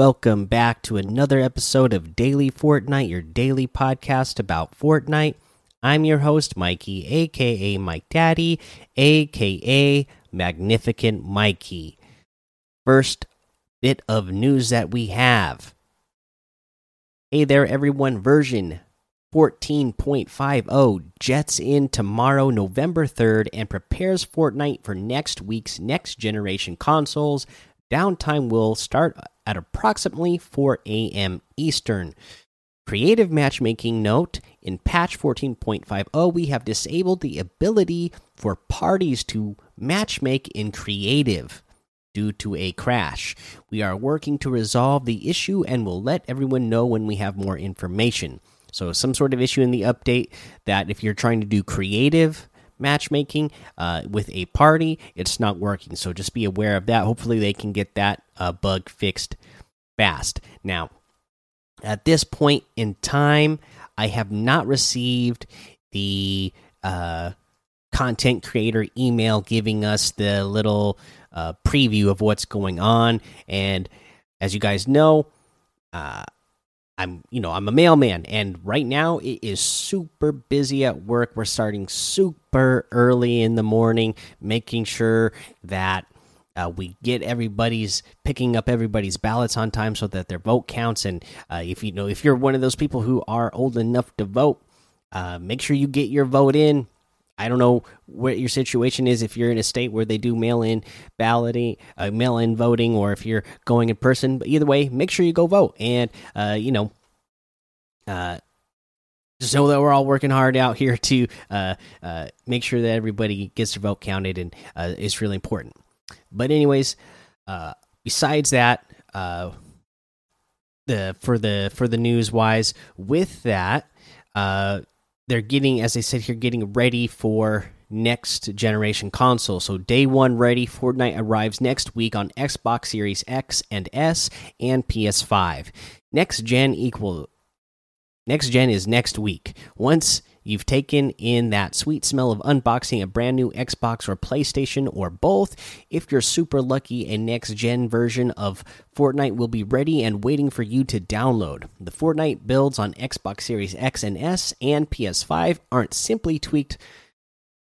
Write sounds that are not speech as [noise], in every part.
Welcome back to another episode of Daily Fortnite, your daily podcast about Fortnite. I'm your host, Mikey, aka Mike Daddy, aka Magnificent Mikey. First bit of news that we have. Hey there, everyone. Version 14.50 jets in tomorrow, November 3rd, and prepares Fortnite for next week's next generation consoles. Downtime will start at approximately 4 a.m. Eastern. Creative matchmaking note in patch 14.50, we have disabled the ability for parties to matchmake in creative due to a crash. We are working to resolve the issue and will let everyone know when we have more information. So, some sort of issue in the update that if you're trying to do creative matchmaking uh, with a party, it's not working. So, just be aware of that. Hopefully, they can get that uh, bug fixed fast. Now, at this point in time, I have not received the uh, content creator email giving us the little uh, preview of what's going on. And as you guys know, uh, I'm you know I'm a mailman, and right now it is super busy at work. We're starting super early in the morning, making sure that uh, we get everybody's picking up everybody's ballots on time so that their vote counts. And uh, if you know if you're one of those people who are old enough to vote, uh, make sure you get your vote in. I don't know what your situation is if you're in a state where they do mail-in balloting, uh, mail-in voting, or if you're going in person. But either way, make sure you go vote, and uh, you know, just know that we're all working hard out here to uh, uh, make sure that everybody gets their vote counted, and uh, it's really important. But anyways, uh, besides that, uh, the for the for the news wise, with that, uh, they're getting, as I said here, getting ready for next generation console. So day one ready. Fortnite arrives next week on Xbox Series X and S and PS5. Next gen equal. Next gen is next week. Once you've taken in that sweet smell of unboxing a brand new Xbox or PlayStation or both, if you're super lucky, a next gen version of Fortnite will be ready and waiting for you to download. The Fortnite builds on Xbox Series X and S and PS5 aren't simply tweaked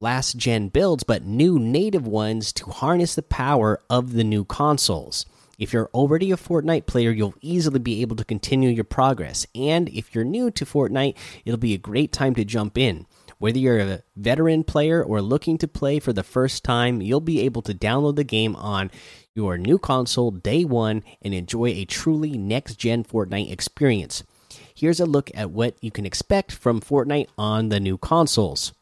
last gen builds, but new native ones to harness the power of the new consoles. If you're already a Fortnite player, you'll easily be able to continue your progress. And if you're new to Fortnite, it'll be a great time to jump in. Whether you're a veteran player or looking to play for the first time, you'll be able to download the game on your new console day one and enjoy a truly next gen Fortnite experience. Here's a look at what you can expect from Fortnite on the new consoles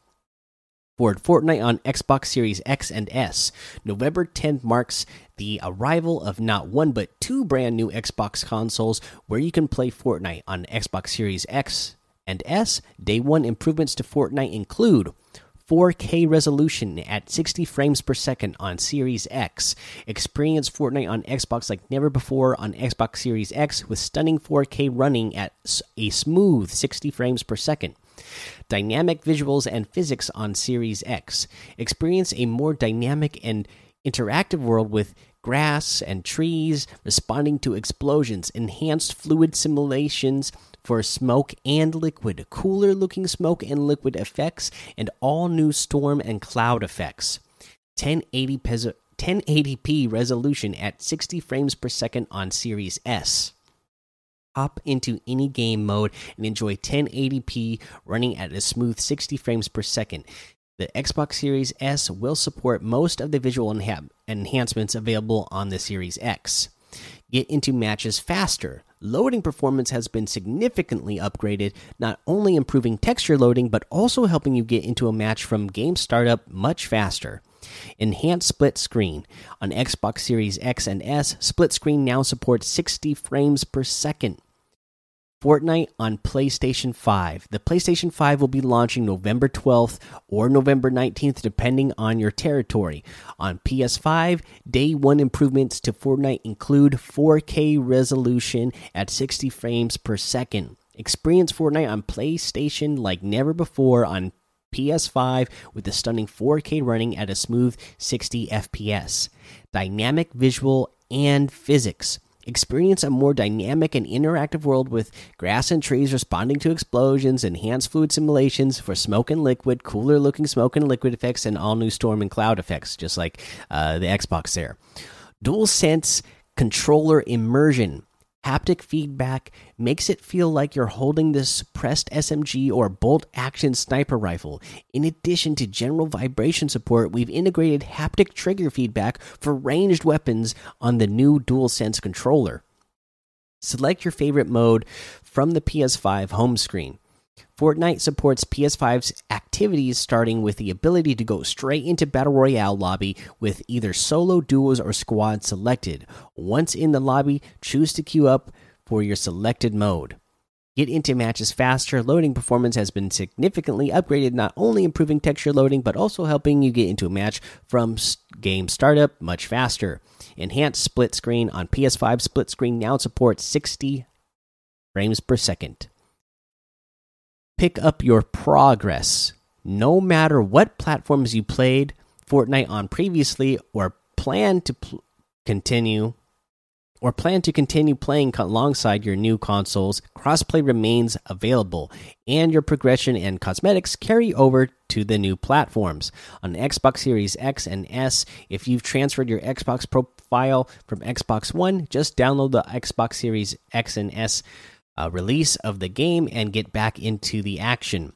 for Fortnite on Xbox Series X and S. November 10th marks the arrival of not one but two brand new Xbox consoles where you can play Fortnite on Xbox Series X and S. Day one improvements to Fortnite include 4K resolution at 60 frames per second on Series X. Experience Fortnite on Xbox like never before on Xbox Series X with stunning 4K running at a smooth 60 frames per second. Dynamic visuals and physics on Series X. Experience a more dynamic and interactive world with grass and trees responding to explosions, enhanced fluid simulations for smoke and liquid, cooler looking smoke and liquid effects, and all new storm and cloud effects. 1080 1080p resolution at 60 frames per second on Series S hop into any game mode and enjoy 1080p running at a smooth 60 frames per second. The Xbox Series S will support most of the visual enha enhancements available on the Series X. Get into matches faster. Loading performance has been significantly upgraded, not only improving texture loading, but also helping you get into a match from game startup much faster. Enhanced split screen. On Xbox Series X and S, split screen now supports 60 frames per second. Fortnite on PlayStation 5. The PlayStation 5 will be launching November 12th or November 19th, depending on your territory. On PS5, day one improvements to Fortnite include 4K resolution at 60 frames per second. Experience Fortnite on PlayStation like never before on PS5 with the stunning 4K running at a smooth 60 FPS. Dynamic visual and physics Experience a more dynamic and interactive world with grass and trees responding to explosions, enhanced fluid simulations for smoke and liquid, cooler looking smoke and liquid effects, and all new storm and cloud effects, just like uh, the Xbox there. Dual Sense controller immersion haptic feedback makes it feel like you're holding this suppressed SMG or bolt action sniper rifle. In addition to general vibration support, we've integrated haptic trigger feedback for ranged weapons on the new DualSense controller. Select your favorite mode from the PS5 home screen. Fortnite supports PS5's activities, starting with the ability to go straight into Battle Royale lobby with either solo, duos, or squad selected. Once in the lobby, choose to queue up for your selected mode. Get into matches faster. Loading performance has been significantly upgraded, not only improving texture loading, but also helping you get into a match from game startup much faster. Enhanced split screen on PS5 split screen now supports 60 frames per second pick up your progress no matter what platforms you played Fortnite on previously or plan to continue or plan to continue playing alongside your new consoles, crossplay remains available, and your progression and cosmetics carry over to the new platforms. On Xbox Series X and S, if you've transferred your Xbox profile from Xbox One, just download the Xbox Series X and S uh, release of the game and get back into the action.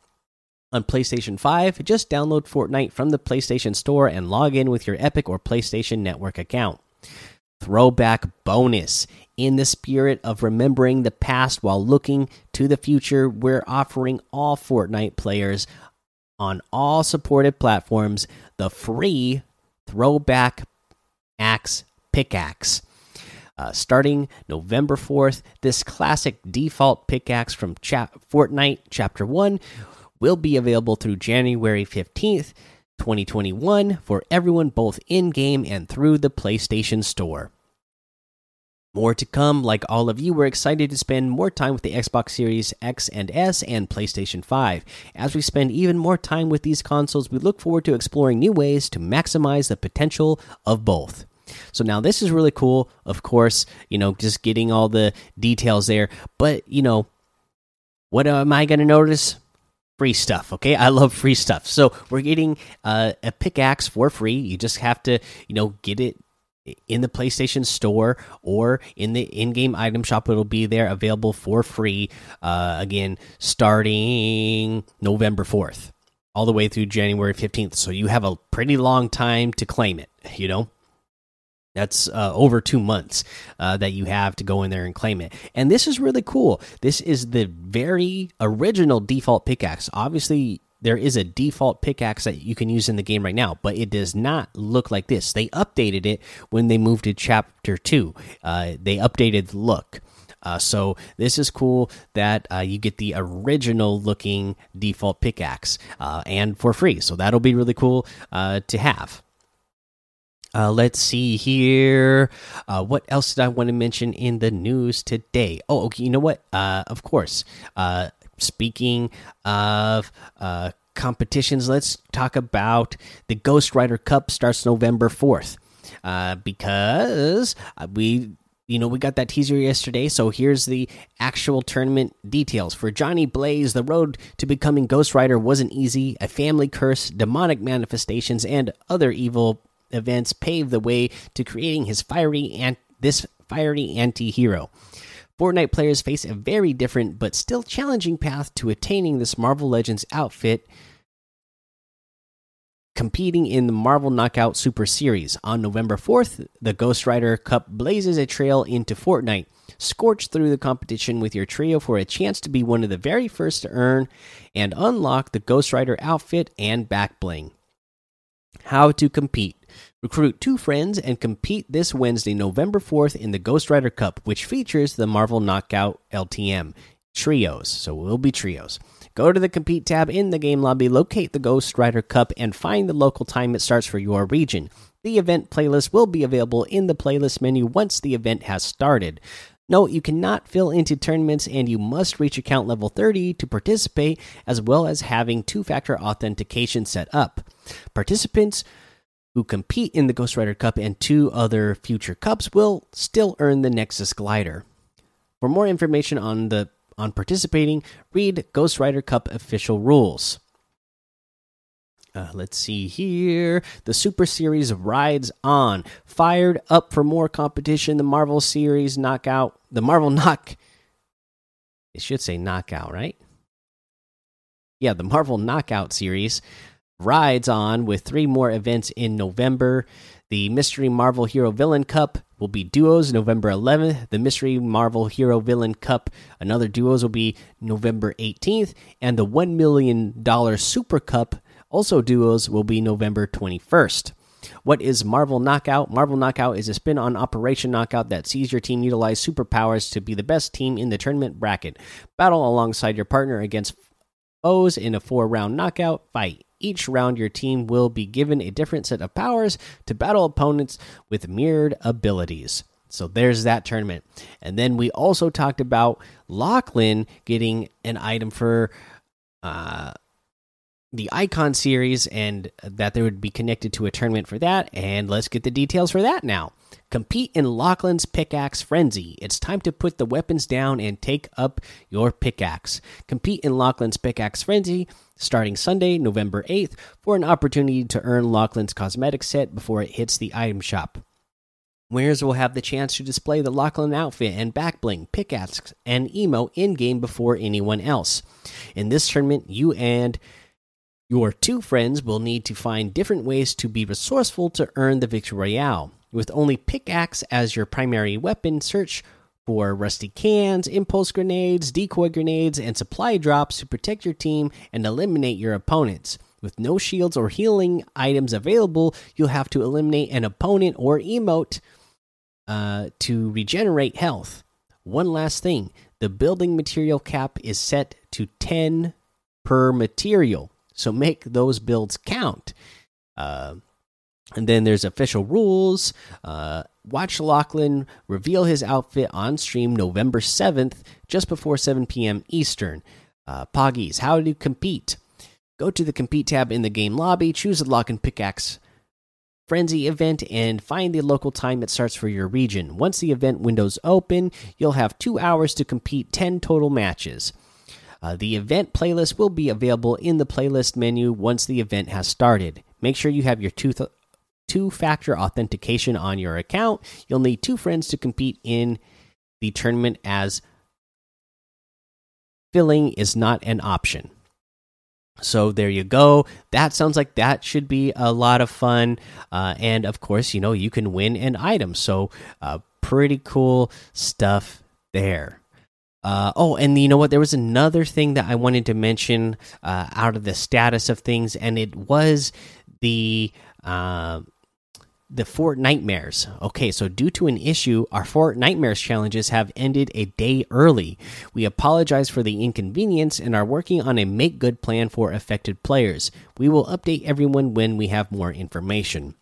On PlayStation 5, just download Fortnite from the PlayStation Store and log in with your Epic or PlayStation Network account. Throwback bonus. In the spirit of remembering the past while looking to the future, we're offering all Fortnite players on all supported platforms the free Throwback Axe Pickaxe. Uh, starting November 4th, this classic default pickaxe from cha Fortnite Chapter 1 will be available through January 15th, 2021, for everyone both in game and through the PlayStation Store. More to come. Like all of you, we're excited to spend more time with the Xbox Series X and S and PlayStation 5. As we spend even more time with these consoles, we look forward to exploring new ways to maximize the potential of both. So now this is really cool. Of course, you know, just getting all the details there. But, you know, what am I going to notice? Free stuff, okay? I love free stuff. So we're getting uh, a pickaxe for free. You just have to, you know, get it in the PlayStation Store or in the in-game item shop. It'll be there, available for free. Uh, again, starting November fourth, all the way through January fifteenth. So you have a pretty long time to claim it. You know. That's uh, over two months uh, that you have to go in there and claim it. And this is really cool. This is the very original default pickaxe. Obviously, there is a default pickaxe that you can use in the game right now, but it does not look like this. They updated it when they moved to Chapter 2, uh, they updated the look. Uh, so this is cool that uh, you get the original looking default pickaxe uh, and for free. So that'll be really cool uh, to have. Uh, let's see here. Uh, what else did I want to mention in the news today? Oh, okay. You know what? Uh, of course. Uh, speaking of uh, competitions, let's talk about the Ghost Rider Cup. Starts November fourth. Uh, because we you know, we got that teaser yesterday, so here's the actual tournament details. For Johnny Blaze, the road to becoming Ghost Rider wasn't easy. A family curse, demonic manifestations, and other evil events paved the way to creating his fiery and this fiery anti-hero. Fortnite players face a very different but still challenging path to attaining this Marvel Legends outfit competing in the Marvel Knockout Super Series. On November 4th, the Ghost Rider Cup blazes a trail into Fortnite. Scorch through the competition with your trio for a chance to be one of the very first to earn and unlock the Ghost Rider outfit and back bling. How to compete. Recruit two friends and compete this Wednesday, November 4th, in the Ghost Rider Cup, which features the Marvel Knockout LTM trios. So we'll be trios. Go to the Compete tab in the game lobby, locate the Ghost Rider Cup, and find the local time it starts for your region. The event playlist will be available in the playlist menu once the event has started. Note you cannot fill into tournaments and you must reach account level 30 to participate, as well as having two factor authentication set up. Participants who compete in the Ghost Rider Cup and two other future cups will still earn the Nexus glider. For more information on the on participating, read Ghost Rider Cup official rules. Uh, let's see here. The Super Series rides on. Fired up for more competition. The Marvel Series knockout. The Marvel [laughs] knock. It should say knockout, right? Yeah, the Marvel Knockout Series rides on with three more events in November. The Mystery Marvel Hero Villain Cup will be duos November 11th. The Mystery Marvel Hero Villain Cup, another duos, will be November 18th. And the $1 million Super Cup, also duos, will be November 21st. What is Marvel Knockout? Marvel Knockout is a spin on Operation Knockout that sees your team utilize superpowers to be the best team in the tournament bracket. Battle alongside your partner against foes in a four round knockout fight. Each round, your team will be given a different set of powers to battle opponents with mirrored abilities. So there's that tournament. And then we also talked about Lachlan getting an item for uh, the Icon series and that they would be connected to a tournament for that. And let's get the details for that now. Compete in Lachlan's Pickaxe Frenzy. It's time to put the weapons down and take up your pickaxe. Compete in Lachlan's Pickaxe Frenzy starting Sunday, November 8th, for an opportunity to earn Lachlan's cosmetic set before it hits the item shop. Winners will have the chance to display the Lachlan outfit and back bling, pickaxe, and emo in game before anyone else. In this tournament, you and your two friends will need to find different ways to be resourceful to earn the victory royale. With only pickaxe as your primary weapon, search for rusty cans, impulse grenades, decoy grenades, and supply drops to protect your team and eliminate your opponents. With no shields or healing items available, you'll have to eliminate an opponent or emote uh, to regenerate health. One last thing the building material cap is set to 10 per material, so make those builds count. Uh, and then there's official rules. Uh, watch Lachlan reveal his outfit on stream November 7th, just before 7 p.m. Eastern. Uh, Poggies, how to compete? Go to the compete tab in the game lobby, choose Lachlan Pickaxe Frenzy event, and find the local time it starts for your region. Once the event windows open, you'll have two hours to compete 10 total matches. Uh, the event playlist will be available in the playlist menu once the event has started. Make sure you have your two two factor authentication on your account. You'll need two friends to compete in the tournament, as filling is not an option. So there you go. That sounds like that should be a lot of fun. Uh, and of course, you know, you can win an item. So uh, pretty cool stuff there. Uh, oh, and you know what? There was another thing that I wanted to mention uh, out of the status of things, and it was the uh, the Fort Nightmares. Okay, so due to an issue, our Fort Nightmares challenges have ended a day early. We apologize for the inconvenience and are working on a make good plan for affected players. We will update everyone when we have more information.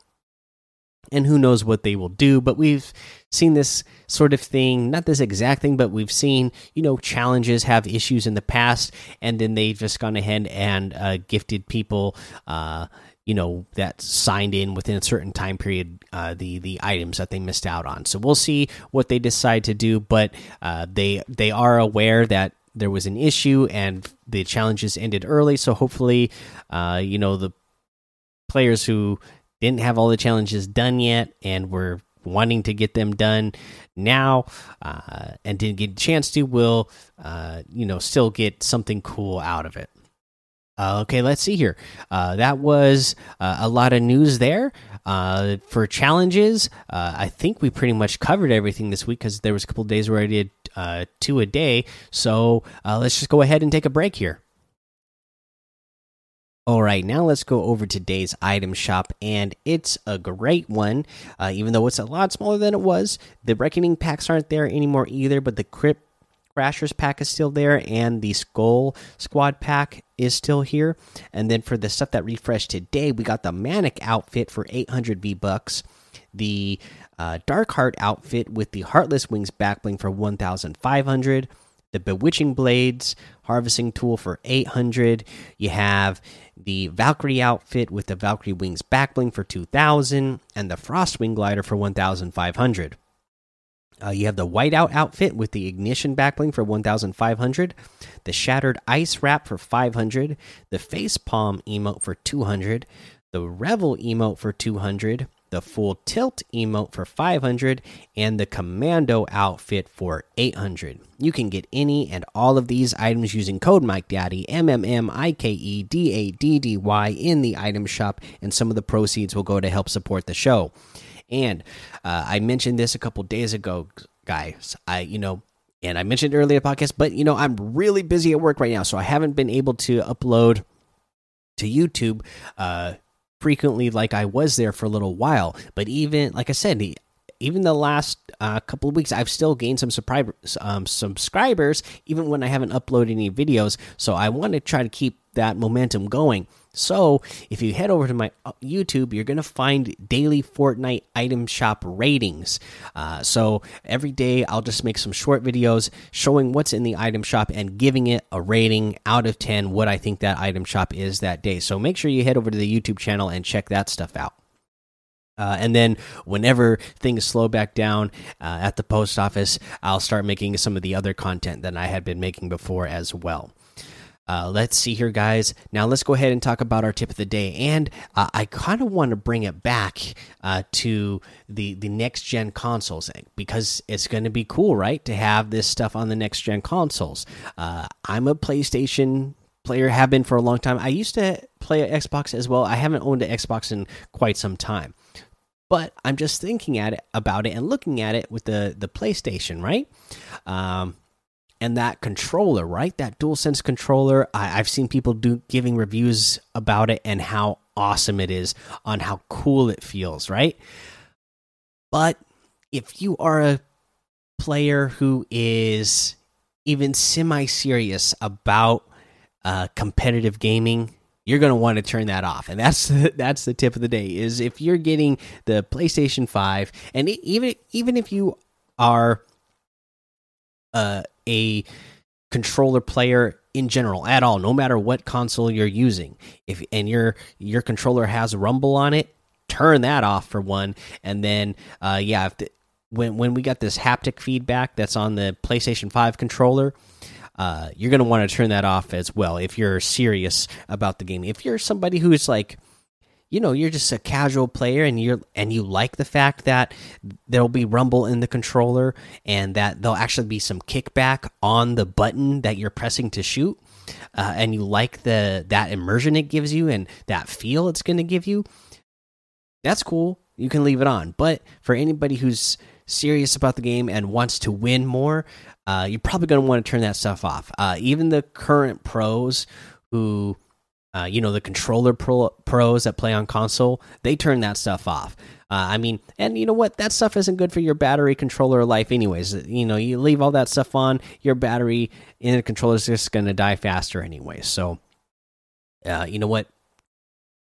And who knows what they will do, but we've seen this sort of thing, not this exact thing, but we've seen, you know, challenges have issues in the past, and then they've just gone ahead and uh, gifted people. Uh, you know that signed in within a certain time period uh, the the items that they missed out on. So we'll see what they decide to do, but uh, they they are aware that there was an issue and the challenges ended early. So hopefully, uh, you know the players who didn't have all the challenges done yet and were wanting to get them done now uh, and didn't get a chance to will uh, you know still get something cool out of it. Uh, okay, let's see here. Uh, that was uh, a lot of news there. Uh, for challenges, I think we pretty much covered everything this week because there was a couple days where I did two a day. So let's just go ahead and take a break here. All right, now let's go over today's item shop, and it's a great one. even though it's a lot smaller than it was, the reckoning packs aren't there anymore either. But the crypt Crashers pack is still there, and the Skull Squad pack is still here. And then for the stuff that refreshed today, we got the Manic outfit for 800 V bucks, the uh, Dark Heart outfit with the Heartless Wings backbling for 1,500, the Bewitching Blades harvesting tool for 800. You have the Valkyrie outfit with the Valkyrie Wings backbling for 2000 and the Frostwing glider for 1500. Uh, you have the whiteout outfit with the ignition backbling for 1500, the shattered ice wrap for 500, the face palm emote for 200, the revel emote for 200, the full tilt emote for 500 and the commando outfit for 800 you can get any and all of these items using code mike daddy m m m i k e d a d d y in the item shop and some of the proceeds will go to help support the show. And uh, i mentioned this a couple days ago guys. I you know and i mentioned earlier podcast but you know i'm really busy at work right now so i haven't been able to upload to youtube uh frequently like I was there for a little while. But even like I said, even the last uh, couple of weeks, I've still gained some um, subscribers, even when I haven't uploaded any videos. So I want to try to keep that momentum going. So, if you head over to my uh, YouTube, you're going to find daily Fortnite item shop ratings. Uh, so, every day I'll just make some short videos showing what's in the item shop and giving it a rating out of 10, what I think that item shop is that day. So, make sure you head over to the YouTube channel and check that stuff out. Uh, and then whenever things slow back down uh, at the post office, I'll start making some of the other content that I had been making before as well. Uh, let's see here, guys. Now let's go ahead and talk about our tip of the day, and uh, I kind of want to bring it back uh, to the the next gen consoles because it's going to be cool, right, to have this stuff on the next gen consoles. Uh, I'm a PlayStation player, have been for a long time. I used to play Xbox as well. I haven't owned an Xbox in quite some time, but I'm just thinking at it about it and looking at it with the the PlayStation, right? Um, and that controller, right? That DualSense controller. I, have seen people do giving reviews about it and how awesome it is, on how cool it feels, right? But if you are a player who is even semi serious about uh, competitive gaming, you're going to want to turn that off and that's [laughs] that's the tip of the day is if you're getting the PlayStation 5 and even even if you are uh a controller player in general at all no matter what console you're using. If and your your controller has rumble on it turn that off for one. And then uh yeah the, when when we got this haptic feedback that's on the PlayStation 5 controller uh you're going to want to turn that off as well if you're serious about the game. If you're somebody who's like you know you're just a casual player and you're and you like the fact that there'll be rumble in the controller and that there'll actually be some kickback on the button that you're pressing to shoot uh, and you like the that immersion it gives you and that feel it's going to give you that's cool. You can leave it on. But for anybody who's serious about the game and wants to win more uh, you're probably going to want to turn that stuff off. Uh, even the current pros who uh, you know the controller pro pros that play on console they turn that stuff off. Uh, i mean and you know what? That stuff isn't good for your battery controller life anyways. You know you leave all that stuff on your battery in the controller is just going to die faster anyway. So uh, you know what?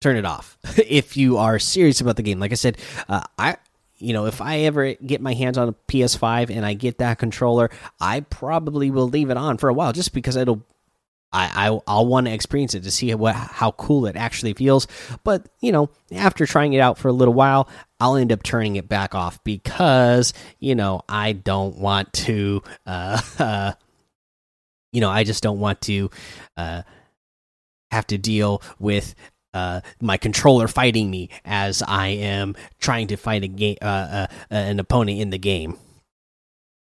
Turn it off [laughs] if you are serious about the game. Like i said uh, i you know, if I ever get my hands on a PS5 and I get that controller, I probably will leave it on for a while just because it'll I, I I'll want to experience it to see what how cool it actually feels. But you know, after trying it out for a little while, I'll end up turning it back off because you know I don't want to. Uh, [laughs] uh, you know, I just don't want to uh, have to deal with uh, my controller fighting me as I am trying to fight a game, uh, uh, an opponent in the game.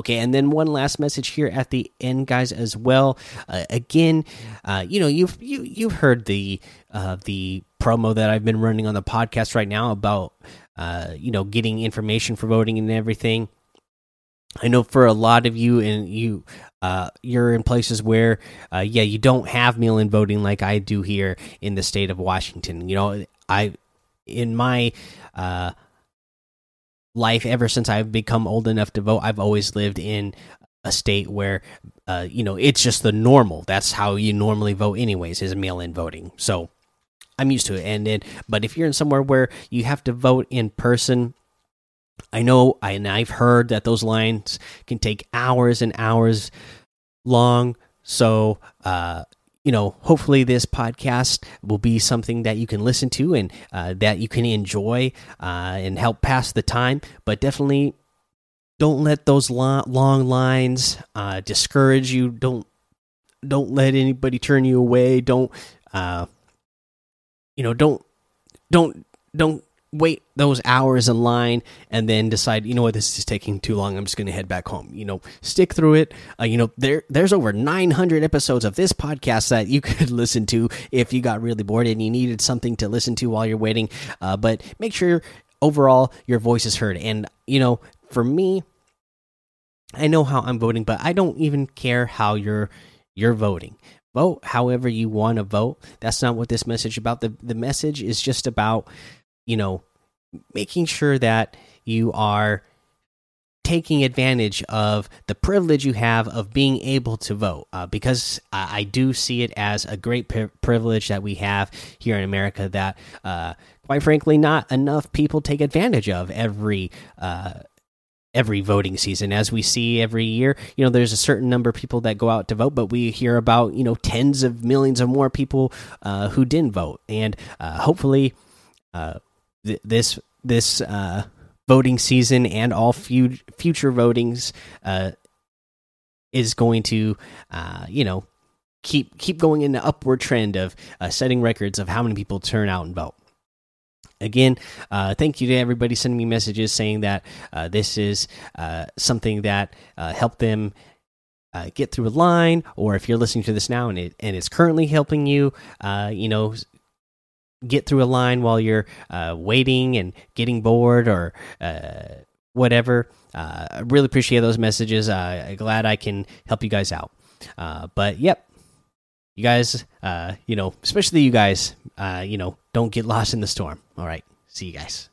Okay, and then one last message here at the end, guys, as well. Uh, again, uh, you know you've you you've heard the uh, the promo that I've been running on the podcast right now about uh, you know getting information for voting and everything. I know for a lot of you, and you uh, you're in places where, uh, yeah, you don't have mail-in voting like I do here in the state of Washington. You know, I in my uh, life ever since I've become old enough to vote, I've always lived in a state where, uh, you know, it's just the normal. That's how you normally vote, anyways, is mail-in voting. So I'm used to it. And then, but if you're in somewhere where you have to vote in person I know, and I've heard that those lines can take hours and hours long. So, uh, you know, hopefully this podcast will be something that you can listen to and uh, that you can enjoy uh, and help pass the time. But definitely don't let those lo long lines uh, discourage you. Don't don't let anybody turn you away. Don't uh, you know? Don't don't don't wait those hours in line and then decide you know what this is taking too long. I'm just going to head back home. You know stick through it. Uh, you know there there's over 900 episodes of this podcast that you [laughs] could listen to if you got really bored and you needed something to listen to while you're waiting. Uh, but make sure overall your voice is heard. And you know for me i know how i'm voting but i don't even care how you're you're voting. Vote however you want to vote. That's not what this message about. The the message is just about you know, making sure that you are taking advantage of the privilege you have of being able to vote. Uh, because I, I, do see it as a great privilege that we have here in America that uh, quite frankly not enough people take advantage of every uh, every voting season. As we see every year you know there's a certain number of people that go out to vote but we hear about you know tens of millions of more people uh, who didn't vote. And uh, hopefully uh, th this this uh, voting season and all fu future votings uh, is going to uh, you know keep keep going in the upward trend of uh, setting records of how many people turn out and vote. Again, uh, thank you to everybody sending me messages saying that this is uh, something that helped them uh, get through a line, or if you're listening to this now and it and it's currently helping you, uh, you know, get through a line while you're uh, waiting and getting bored or uh, whatever. Uh, I really appreciate those messages. Uh, glad I can help you guys out. Uh, but yep, you guys, uh, you know, especially you guys, uh, you know, don't get lost in the storm. All right, see you guys.